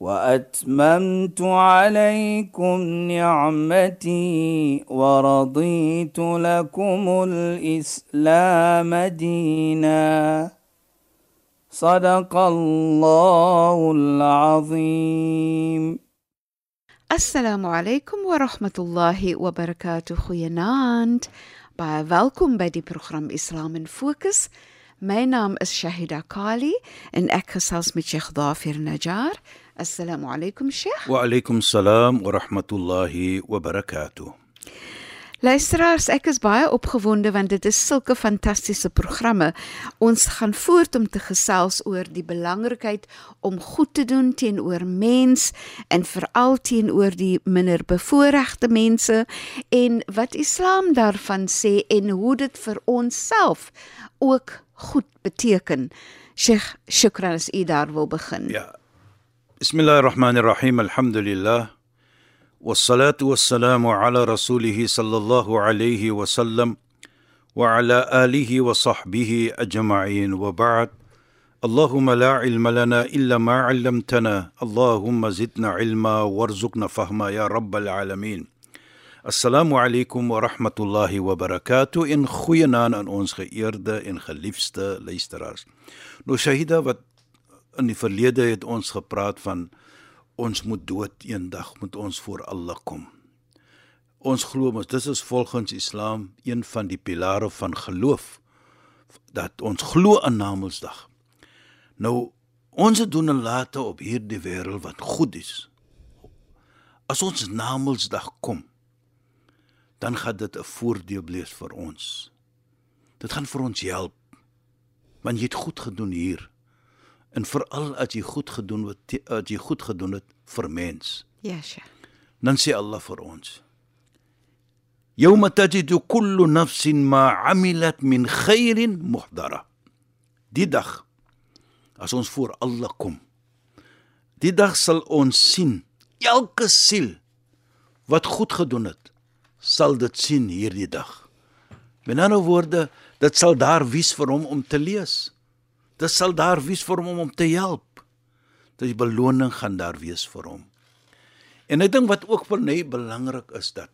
وأتممت عليكم نعمتي ورضيت لكم الإسلام دينا. صدق الله العظيم. السلام عليكم ورحمة الله وبركاته خيانات باي ويلكم بدي برنامج إسلام فوكس My name is Shahida Kali and ek gesels met Assalamu alaykum Sheikh. Wa alaykum salaam wa rahmatullahi wa barakatuh. Luisteraars, ek is baie opgewonde want dit is sulke fantastiese programme. Ons gaan voort om te gesels oor die belangrikheid om goed te doen teenoor mens en veral teenoor die minder bevoorregte mense en wat Islam daarvan sê en hoe dit vir ons self ook goed beteken. Sheikh, shukran as u daar wil begin. Ja. Bismillahirrahmanirrahim. Alhamdulillah. والصلاة والسلام على رسوله صلى الله عليه وسلم وعلى آله وصحبه أجمعين وبعد اللهم لا علم لنا إلا ما علمتنا اللهم زدنا علما وارزقنا فهما يا رب العالمين السلام عليكم ورحمة الله وبركاته إن خوينان aan ons geëerde en geliefde luisteraars. In die verlede het ons gepraat van ons moet dood eendag moet ons voor Allah kom. Ons glo mos dis is volgens Islam een van die pilare van geloof dat ons glo aan Namedsdag. Nou ons doen en late op hierdie wêreld wat goed is. As ons Namedsdag kom, dan gaan dit 'n voordeel wees vir ons. Dit gaan vir ons help. Want jy het goed gedoen hier en veral as jy goed gedoen het as jy goed gedoen het vir mens. Ja, Sheikh. Dan sê Allah vir ons: Yawma tajidu kullu nafsin ma 'amilat min khairin muhdara. Die dag as ons voor Allah kom. Die dag sal ons sien elke siel wat goed gedoen het, sal dit sien hierdie dag. Met ander woorde, dit sal daar wees vir hom om te lees. Dit sal daar wees vir hom om te help. Die beloning gaan daar wees vir hom. En ek dink wat ook vir my belangrik is dat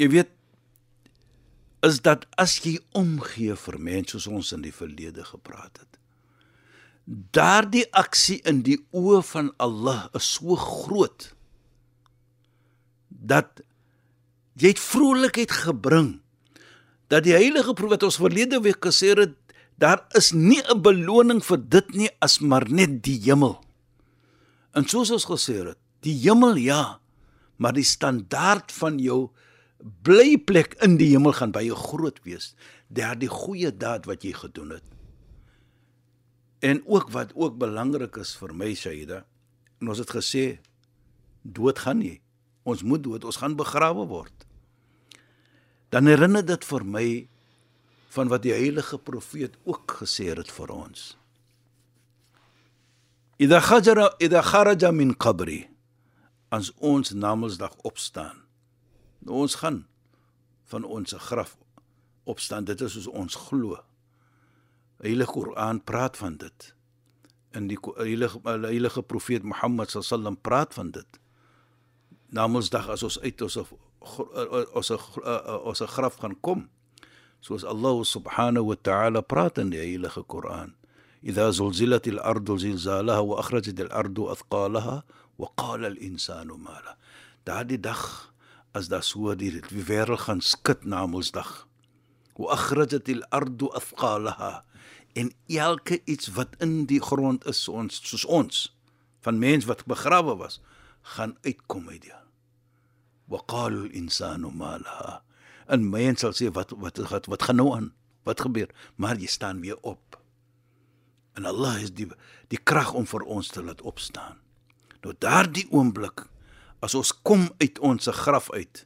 jy weet is dat as jy omgee vir mense soos ons in die verlede gepraat het. Daardie aksie in die oë van Allah is so groot dat jy het vrolikheid gebring dat die heilige profeet ons verlede week gesê het daar is nie 'n beloning vir dit nie as maar net die hemel. En soos ons gesê het, die hemel ja, maar die standaard van jou blyplek in die hemel gaan baie groot wees deur die goeie daad wat jy gedoen het. En ook wat ook belangrik is vir my Shaida, en ons het gesê dood gaan nie. Ons moet dood, ons gaan begrawe word. Dan herinner dit vir my van wat die heilige profeet ook gesê het vir ons. Idha khajara idha kharaja min qabri as ons namelsdag opstaan. Nou ons gaan van ons graf opstaan. Dit is soos ons glo. Heilige Koran praat van dit. In die heilige heilige profeet Mohammed sallam praat van dit. Namelsdag as ons uit ons ons ons graf gaan kom soos Allah subhanahu wa ta'ala praat in die Heilige Koran. Idha zulzilat al-ardu zilzalaha wa akhrajat al-ardu athqalaha wa qala al-insanu ma la. Daardie dag as daar so die wêreld gaan skud na Woensdag. Wa akhrajat al-ardu athqalaha en elke iets wat in die grond is ons soos ons van mens wat begrawe was gaan uitkom uit die. Wa qala al-insanu ma laha in my en sal sê wat wat wat wat gaan nou aan? Wat gebeur? Maar jy staan weer op. En Allah is die die krag om vir ons te laat opstaan. Nou daardie oomblik as ons kom uit ons graf uit.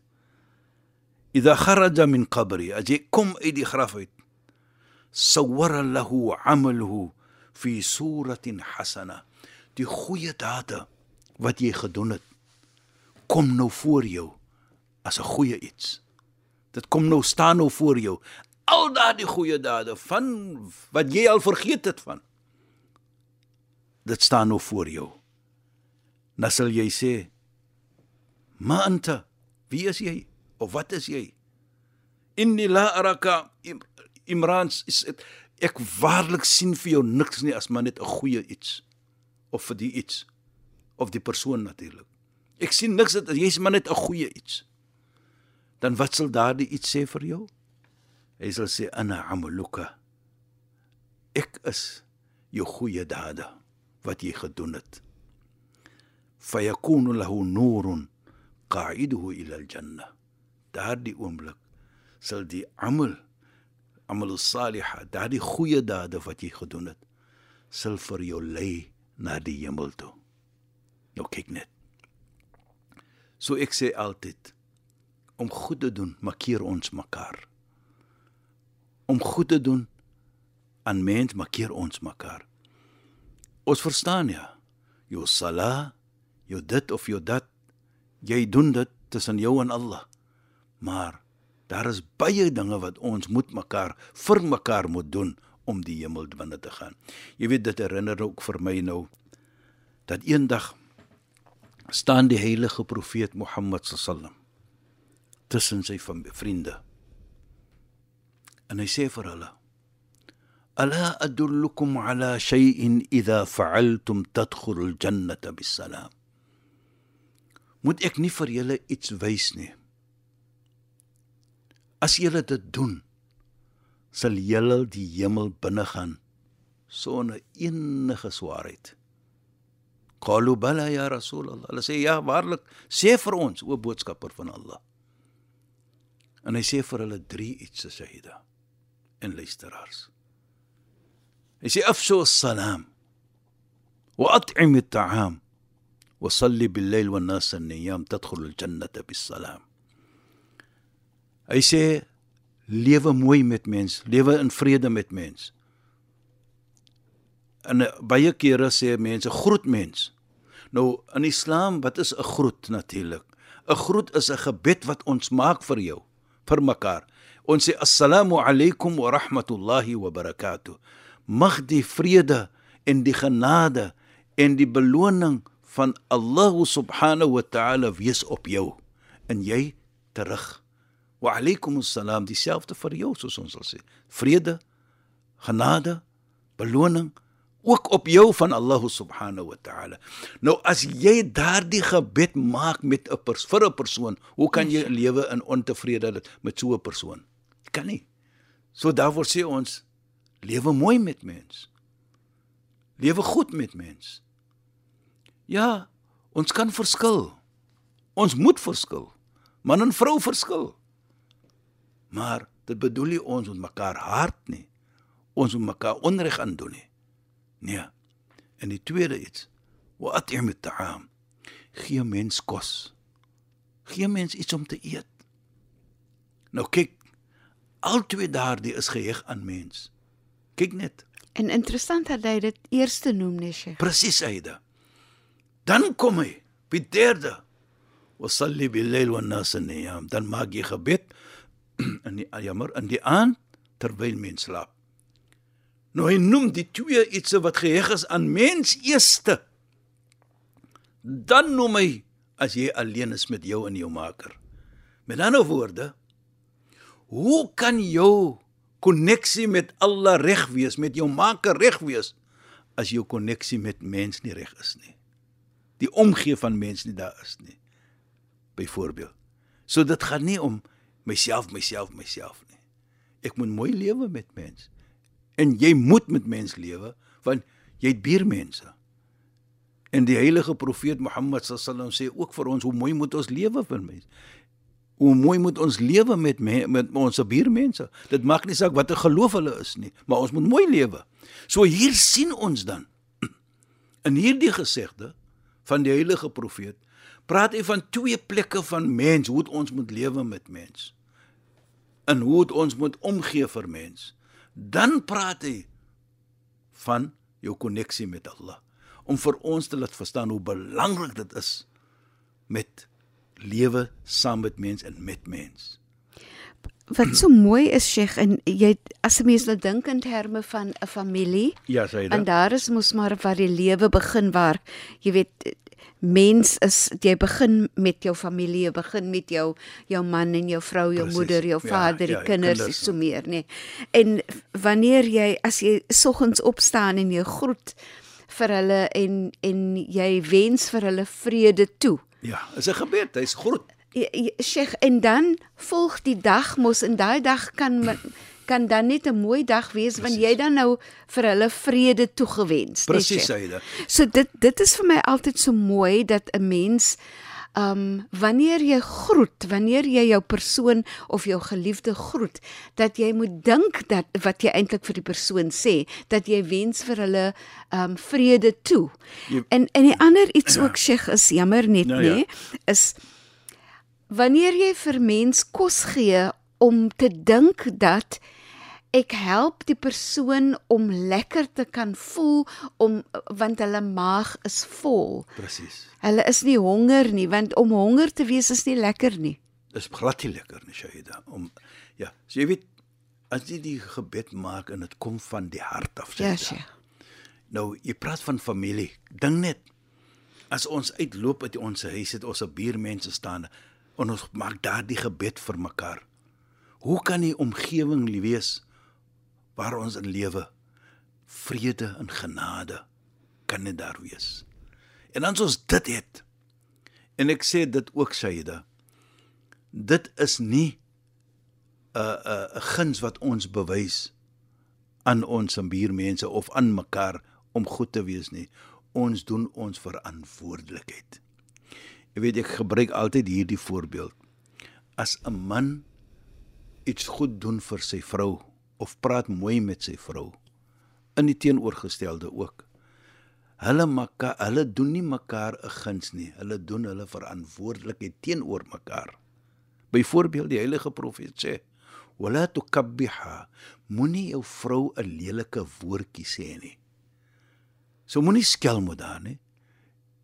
Idha kharaja min qabri, as jy kom uit die graf uit. Sawwara lahu 'amaluhu fi suratin hasana. Die goeie dade wat jy gedoen het, kom nou voor jou as 'n goeie iets dit kom nou staan nou voor jou. Al daardie goeie dade van wat jy al vergeet het van. Dit staan nou voor jou. Dan sal jy sê ma anta wie is jy? Of wat is jy? Inni la araka imran is het, ek waarlik sien vir jou niks nie as maar net 'n goeie iets of vir die iets of die persoon natuurlik ek sien niks dat jy's maar net 'n goeie iets dan wat sal daardie iets sê vir jou? Hy sal sê ana amaluka ek is jou goeie dade wat jy gedoen het. Fayakunu lahu nurun qa'iduhu ila al-janna. Daardie oomblik sal die amal amal salih daardie goeie dade wat jy gedoen het sal vir jou lei na die hemel toe. Nou kyk net. So ek sê altyd om goed te doen makkeer ons mekaar om goed te doen aan mens makkeer ons mekaar ons verstaan ja jou sala jou dit of jou dat jy doen dit tussen jou en Allah. Maar daar is baie dinge wat ons moet mekaar vir mekaar moet doen om die hemel binne te gaan. Jy weet dit herinner ook vir my nou dat eendag staan die heilige profeet Mohammed sallam tussen sy vriende. En hy sê vir hulle: "Ala adullukum ala shay'in idha fa'altum tadkhulul jannata bis-salam." moet ek nie vir julle iets wys nie. As julle dit doen, sal julle die hemel binne gaan sonder enige swaarheid. Qalu bala ya Rasulullah. Hulle sê ja, waarlik, sê vir ons o boodskapper van Allah. En hy sê vir hulle drie iets Sayyida en luisteraars. Hy sê afshu as-salam wa at'im at-ta'am wa salli bil-layl wan-nas an-niyam tadkhul al-jannata bis-salam. Hy sê lewe mooi met mens, lewe in vrede met mens. En eh, baie kere sê mense groet mens. Nou in Islam, wat is 'n groet natuurlik? 'n Groet is 'n gebed wat ons maak vir jou vir mekaar. Ons sê assalamu alaykum wa rahmatullahi wa barakatuh. Mag die vrede en die genade en die beloning van Allah subhanahu wa ta'ala wees op jou en jy terug. Wa alaykum assalam dieselfde vir jou soos ons sal sê. Vrede, genade, beloning ook op jou van Allah subhanahu wa ta'ala. Nou as jy daardie gebed maak met 'n pers vir 'n persoon, hoe kan jy lewe in ontevredenheid met so 'n persoon? Jy kan nie. So daarvoor sê ons lewe mooi met mens. Lewe goed met mens. Ja, ons kan verskil. Ons moet verskil. Man en vrou verskil. Maar dit bedoel nie ons moet mekaar hard nie. Ons moet mekaar onreg aandoen nie. Nee. En die tweede iets, wa at'im at'am. Gee mens kos. Gee mens iets om te eet. Nou kyk, albei daardie is geheg aan mens. Kyk net. En interessant dat hy dit eerste noem, Nesje. Presies, Aida. Dan kom hy, by derde. Wa salli bil layl wan nas niyam. Dan maak jy gebed in die jammer in die aand terwyl mens slaap. Nou hy noem die twee iets wat geheg is aan mens eerste. Dan noem hy as jy alleen is met jou en jou maker. Met ander woorde, hoe kan jou koneksie met Allah reg wees, met jou maker reg wees as jou koneksie met mens nie reg is nie? die omgee van mense nie daar is nie. Byvoorbeeld. So dit gaan nie om myself, myself, myself nie. Ek moet mooi lewe met mense. En jy moet met mense lewe want jy het buurmense. En die heilige profeet Mohammed sallam sê ook vir ons hoe mooi moet ons lewe vir mense. Hoe mooi moet ons lewe met me, met ons buurmense. Dit maak nie saak watter geloof hulle is nie, maar ons moet mooi lewe. So hier sien ons dan in hierdie gesegde van die heilige profeet praat hy van twee plekke van mens, hoe ons moet lewe met mens. En hoe ons moet omgee vir mens. Dan praat hy van jou koneksie met Allah om vir ons te laat verstaan hoe belangrik dit is met lewe saam met mens en met mens. Wat so mooi is Sheikh en jy as 'n mens nou dink in terme van 'n familie. Ja, sê dit. En daar is mos maar waar die lewe begin waar jy weet mens is jy begin met jou familie, jy begin met jou jou man en jou vrou, jou Precies. moeder, jou Ja, vader, ja, die kinders, kinders. so meer, nê. Nee. En wanneer jy as jy soggens opstaan en jy groet vir hulle en en jy wens vir hulle vrede toe. Ja, is 'n gebed, hy's groot. Ja, ja, Sheikh en dan volg die dag mos en daai dag kan men, kan dan net 'n mooi dag wees want jy dan nou vir hulle vrede toegewens. Presies sê dit. So dit dit is vir my altyd so mooi dat 'n mens um wanneer jy groet, wanneer jy jou persoon of jou geliefde groet, dat jy moet dink dat wat jy eintlik vir die persoon sê, dat jy wens vir hulle um vrede toe. Jy- En en die ander iets ook Sheikh is jammer net Nou nê, ja. nee, is wanneer jy vir mens kos gee om te dink dat ek help die persoon om lekker te kan voel om want hulle maag is vol. Presies. Hulle is nie honger nie want om honger te wees is nie lekker nie. Dis glad nie lekker nie, Shaida. Om ja, so jy weet as jy die gebed maak en dit kom van die hart af, Ja, Shaida. Sheikh. Nou, jy praat van familie. Dink net as ons uitloop uit ons huis het ons 'n buurmense staan en ons maak daardie gebed vir mekaar. Hoe kan die omgewing wees waar ons in lewe vrede en genade kan net daar wees. En as ons dit het. En ek sê dit ook Saida. Dit is nie 'n 'n 'n guns wat ons bewys aan ons buurmense of aan mekaar om goed te wees nie. Ons doen ons verantwoordelikheid. Jy weet ek gebruik altyd hierdie voorbeeld. As 'n man iets goed doen vir sy vrou of praat mooi met sy vrou in die teenoorgestelde ook. Hulle mekaar hulle doen nie mekaar 'n guns nie. Hulle doen hulle verantwoordelikheid teenoor mekaar. Byvoorbeeld die heilige profeet sê: "Wala tukabbiha." Moenie jou vrou 'n lelike woordjie sê nie. So moenie skel met haar nie.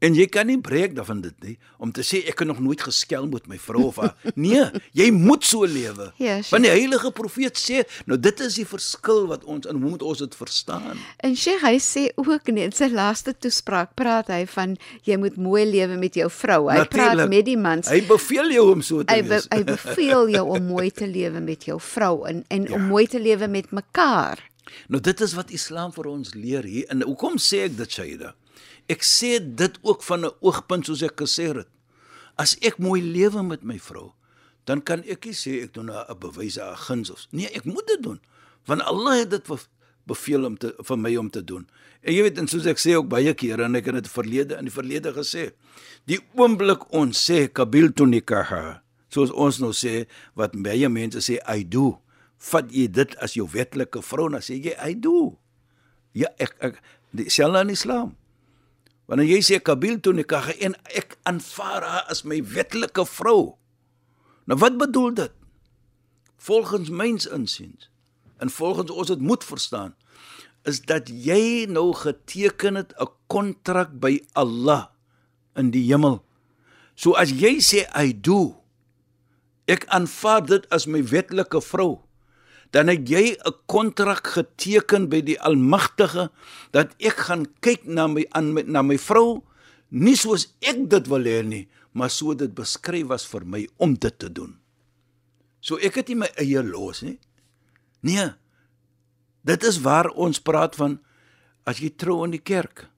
En jy kan nie breek daarvan dit nie om te sê ek het nog nooit geskel met my vrou of haar. Nee, jy moet so lewe. Ja, sure. Want die heilige profeet sê, nou dit is die verskil wat ons en hoe moet ons dit verstaan? En Sheikh hy sê ook net in sy laaste toespraak praat hy van jy moet mooi lewe met jou vrou. Hy praat Natuurlijk. met die mans. Hy beveel jou om so te Hy be, wees. hy beveel jou om mooi te lewe met jou vrou en en Ja. om mooi te lewe met mekaar. Nou dit is wat Islam vir ons leer hier. En hoekom sê ek dit, Shaida? Ek sê dit ook van 'n oogpunt soos ek gesê het. As ek mooi lewe met my vrou, dan kan ek nie sê ek doen 'n 'n bewys 'n guns of nee, ek moet dit doen. Want Allah het dit be- beveel om te vir my om te doen. En jy weet en soos ek sê ook baie kere en ek het dit verlede in die verlede gesê, die oomblik ons sê qabiltu nikaha, soos ons nou sê wat baie mense sê I do, vat jy dit as jou wetlike vrou en dan sê jy I do. Ja, ek ek in Islam. Wanneer jy sê qabiltu nikaha en ek aanvaar haar as my wetlike vrou. Nou wat bedoel dit? Volgens myns insiens en volgens ons dit moet verstaan is dat jy nou geteken het 'n kontrak by Allah in die hemel. So as jy sê I do ek aanvaar dit as my wetlike vrou dan het jy 'n kontrak geteken by die Almagtige dat ek gaan kyk na my aan my, na my vrou nie soos ek dit wil hê nie, maar so dit beskryf was vir my om dit te doen. So ek het nie my eie los nie. Nee. Dit is waar ons praat van as jy trou in die kerk,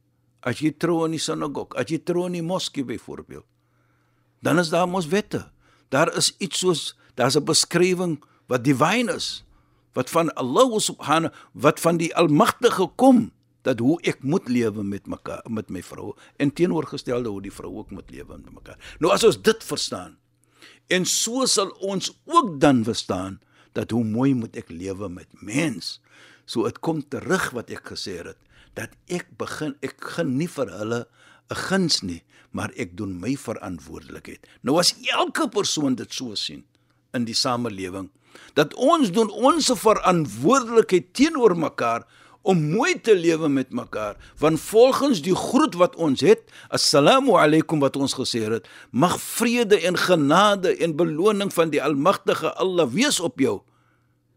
as jy trou in die sinagog, as jy trou in die moskee byvoorbeeld. Dan is daar mos wette. Daar is iets soos daar's 'n beskrywing wat divine is wat van Allah subhanahu wat van die almagtige kom dat hoe ek moet lewe met mekaar met my vrou en teenoorgestelde hoe die vrou ook moet lewe met mekaar. Nou as ons dit verstaan en so sal ons ook dan verstaan dat hoe mooi moet ek lewe met mens. So dit kom terug wat ek gesê het dat ek begin ek begin nie vir hulle 'n guns nie, maar ek doen my verantwoordelikheid. Nou as elke persoon dit so sien in die samelewing, dat ons doen ons verantwoordelikheid teenoor mekaar om mooi te lewe met mekaar. Want volgens die groet wat ons het assalamu alaykum wat ons gesê het mag vrede en genade en beloning van die almagtige Allah wees op jou.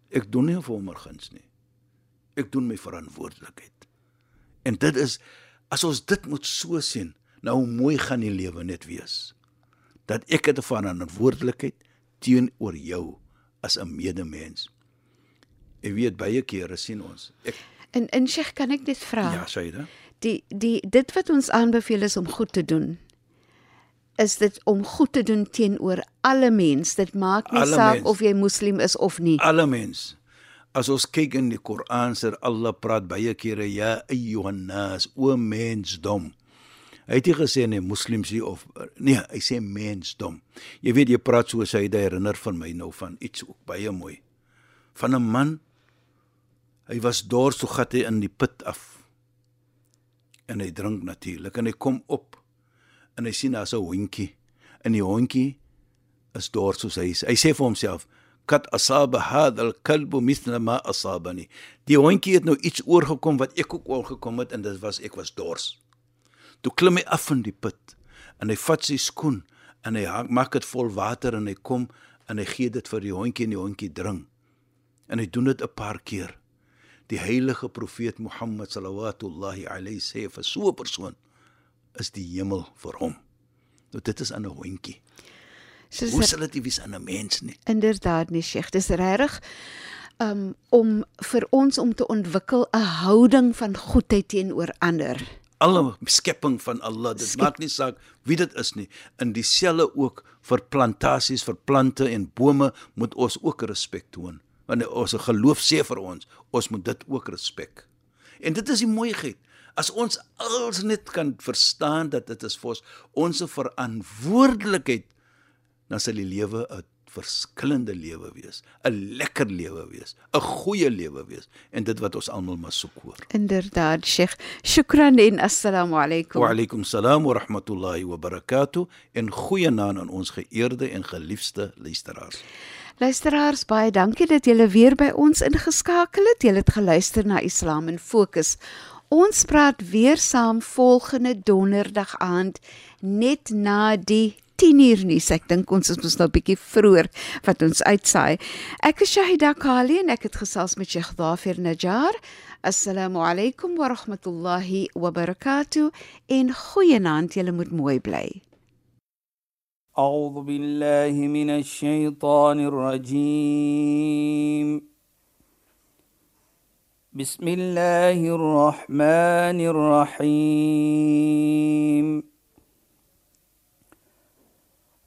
Ek doen nie vir hom guns nie. Ek doen my verantwoordelikheid. En dit is as ons dit moet so sien nou mooi gaan die lewe net wees. Dat ek het 'n verantwoordelikheid teenoor jou as 'n medemens Ek weet baie kere sien ons. Ek En in Sheikh kan ek dit vra? Ja, Saida. Die die dit wat ons aanbeveel is om goed te doen. Is dit om goed te doen teenoor alle mense? Dit maak nie Alle saak mens. of jy moslim is of nie. Alle mens. As ons kyk in die Koran, sê Allah praat baie kere ja ayyuhan nas, o mensdom. Hy het nie gesê nee moslims nie of nee, hy sê mensdom. Jy weet jy praat so sy herinner van my nou van iets ook baie mooi. Van 'n man hy was dors so gat hy in die put af. En hy drink natuurlik en hy kom op en hy sien daar's 'n hondjie. En die hondjie is dors soos hy is. Hy sê vir homself kat asaba hadha al-kalb mithla ma asabani. Die hondjie het nou iets oorgekom wat ek ook oorgekom het en dit was ek was dors. Toe klim hy af in die put en hy vat sy skoen en hy hang, maak dit vol water en hy kom en hy gee dit vir die hondjie en die hondjie drink. En hy doen dit 'n paar keer. Die heilige profeet Mohammed sallallahu alayhi sê vir so 'n persoon is die hemel vir hom. Nou dit is aan 'n hondjie. Soos Hoe sal dit wees aan 'n mens nie? Inderdaad nie, Sheikh. Dis regtig um om vir ons om te ontwikkel 'n houding van goedheid teenoor ander. Alle skepping van Allah. Dit Skep- maak nie saak wie dit is nie. In dieselfde ook vir plantasies vir plante en bome moet ons ook respek toon. Want ons geloof sê vir ons ons moet dit ook respek en dit is die mooiheid. As ons als net kan verstaan dat dit is vir ons ons verantwoordelikheid dan sal die lewe 'n verskillende lewe wees 'n lekker lewe wees 'n goeie lewe wees en dit wat ons almal maar soek hoor Inderdaad, Sheikh. Shukran en assalamu alaykum. Wa alaykum salaam wa rahmatullahi wa barakatuh en goeienaand aan ons geëerde en geliefde luisteraars. Luisteraars, baie dankie dat julle weer by ons ingeskakel het. Julle het geluister na Islam in Fokus. Ons praat weer saam volgende donderdag aand net na die 10 uur nuus. Ek dink ons is mos nou 'n bietjie vroeër wat ons uitsaai. Ek is Shahida Kali en ek het gesels met Sheikh Dhafir Najjar. Assalamu alaykum wa rahmatullahi wa barakatuh. En goeienaand, julle moet mooi bly. أعوذ بالله من الشيطان الرجيم بسم الله الرحمن الرحيم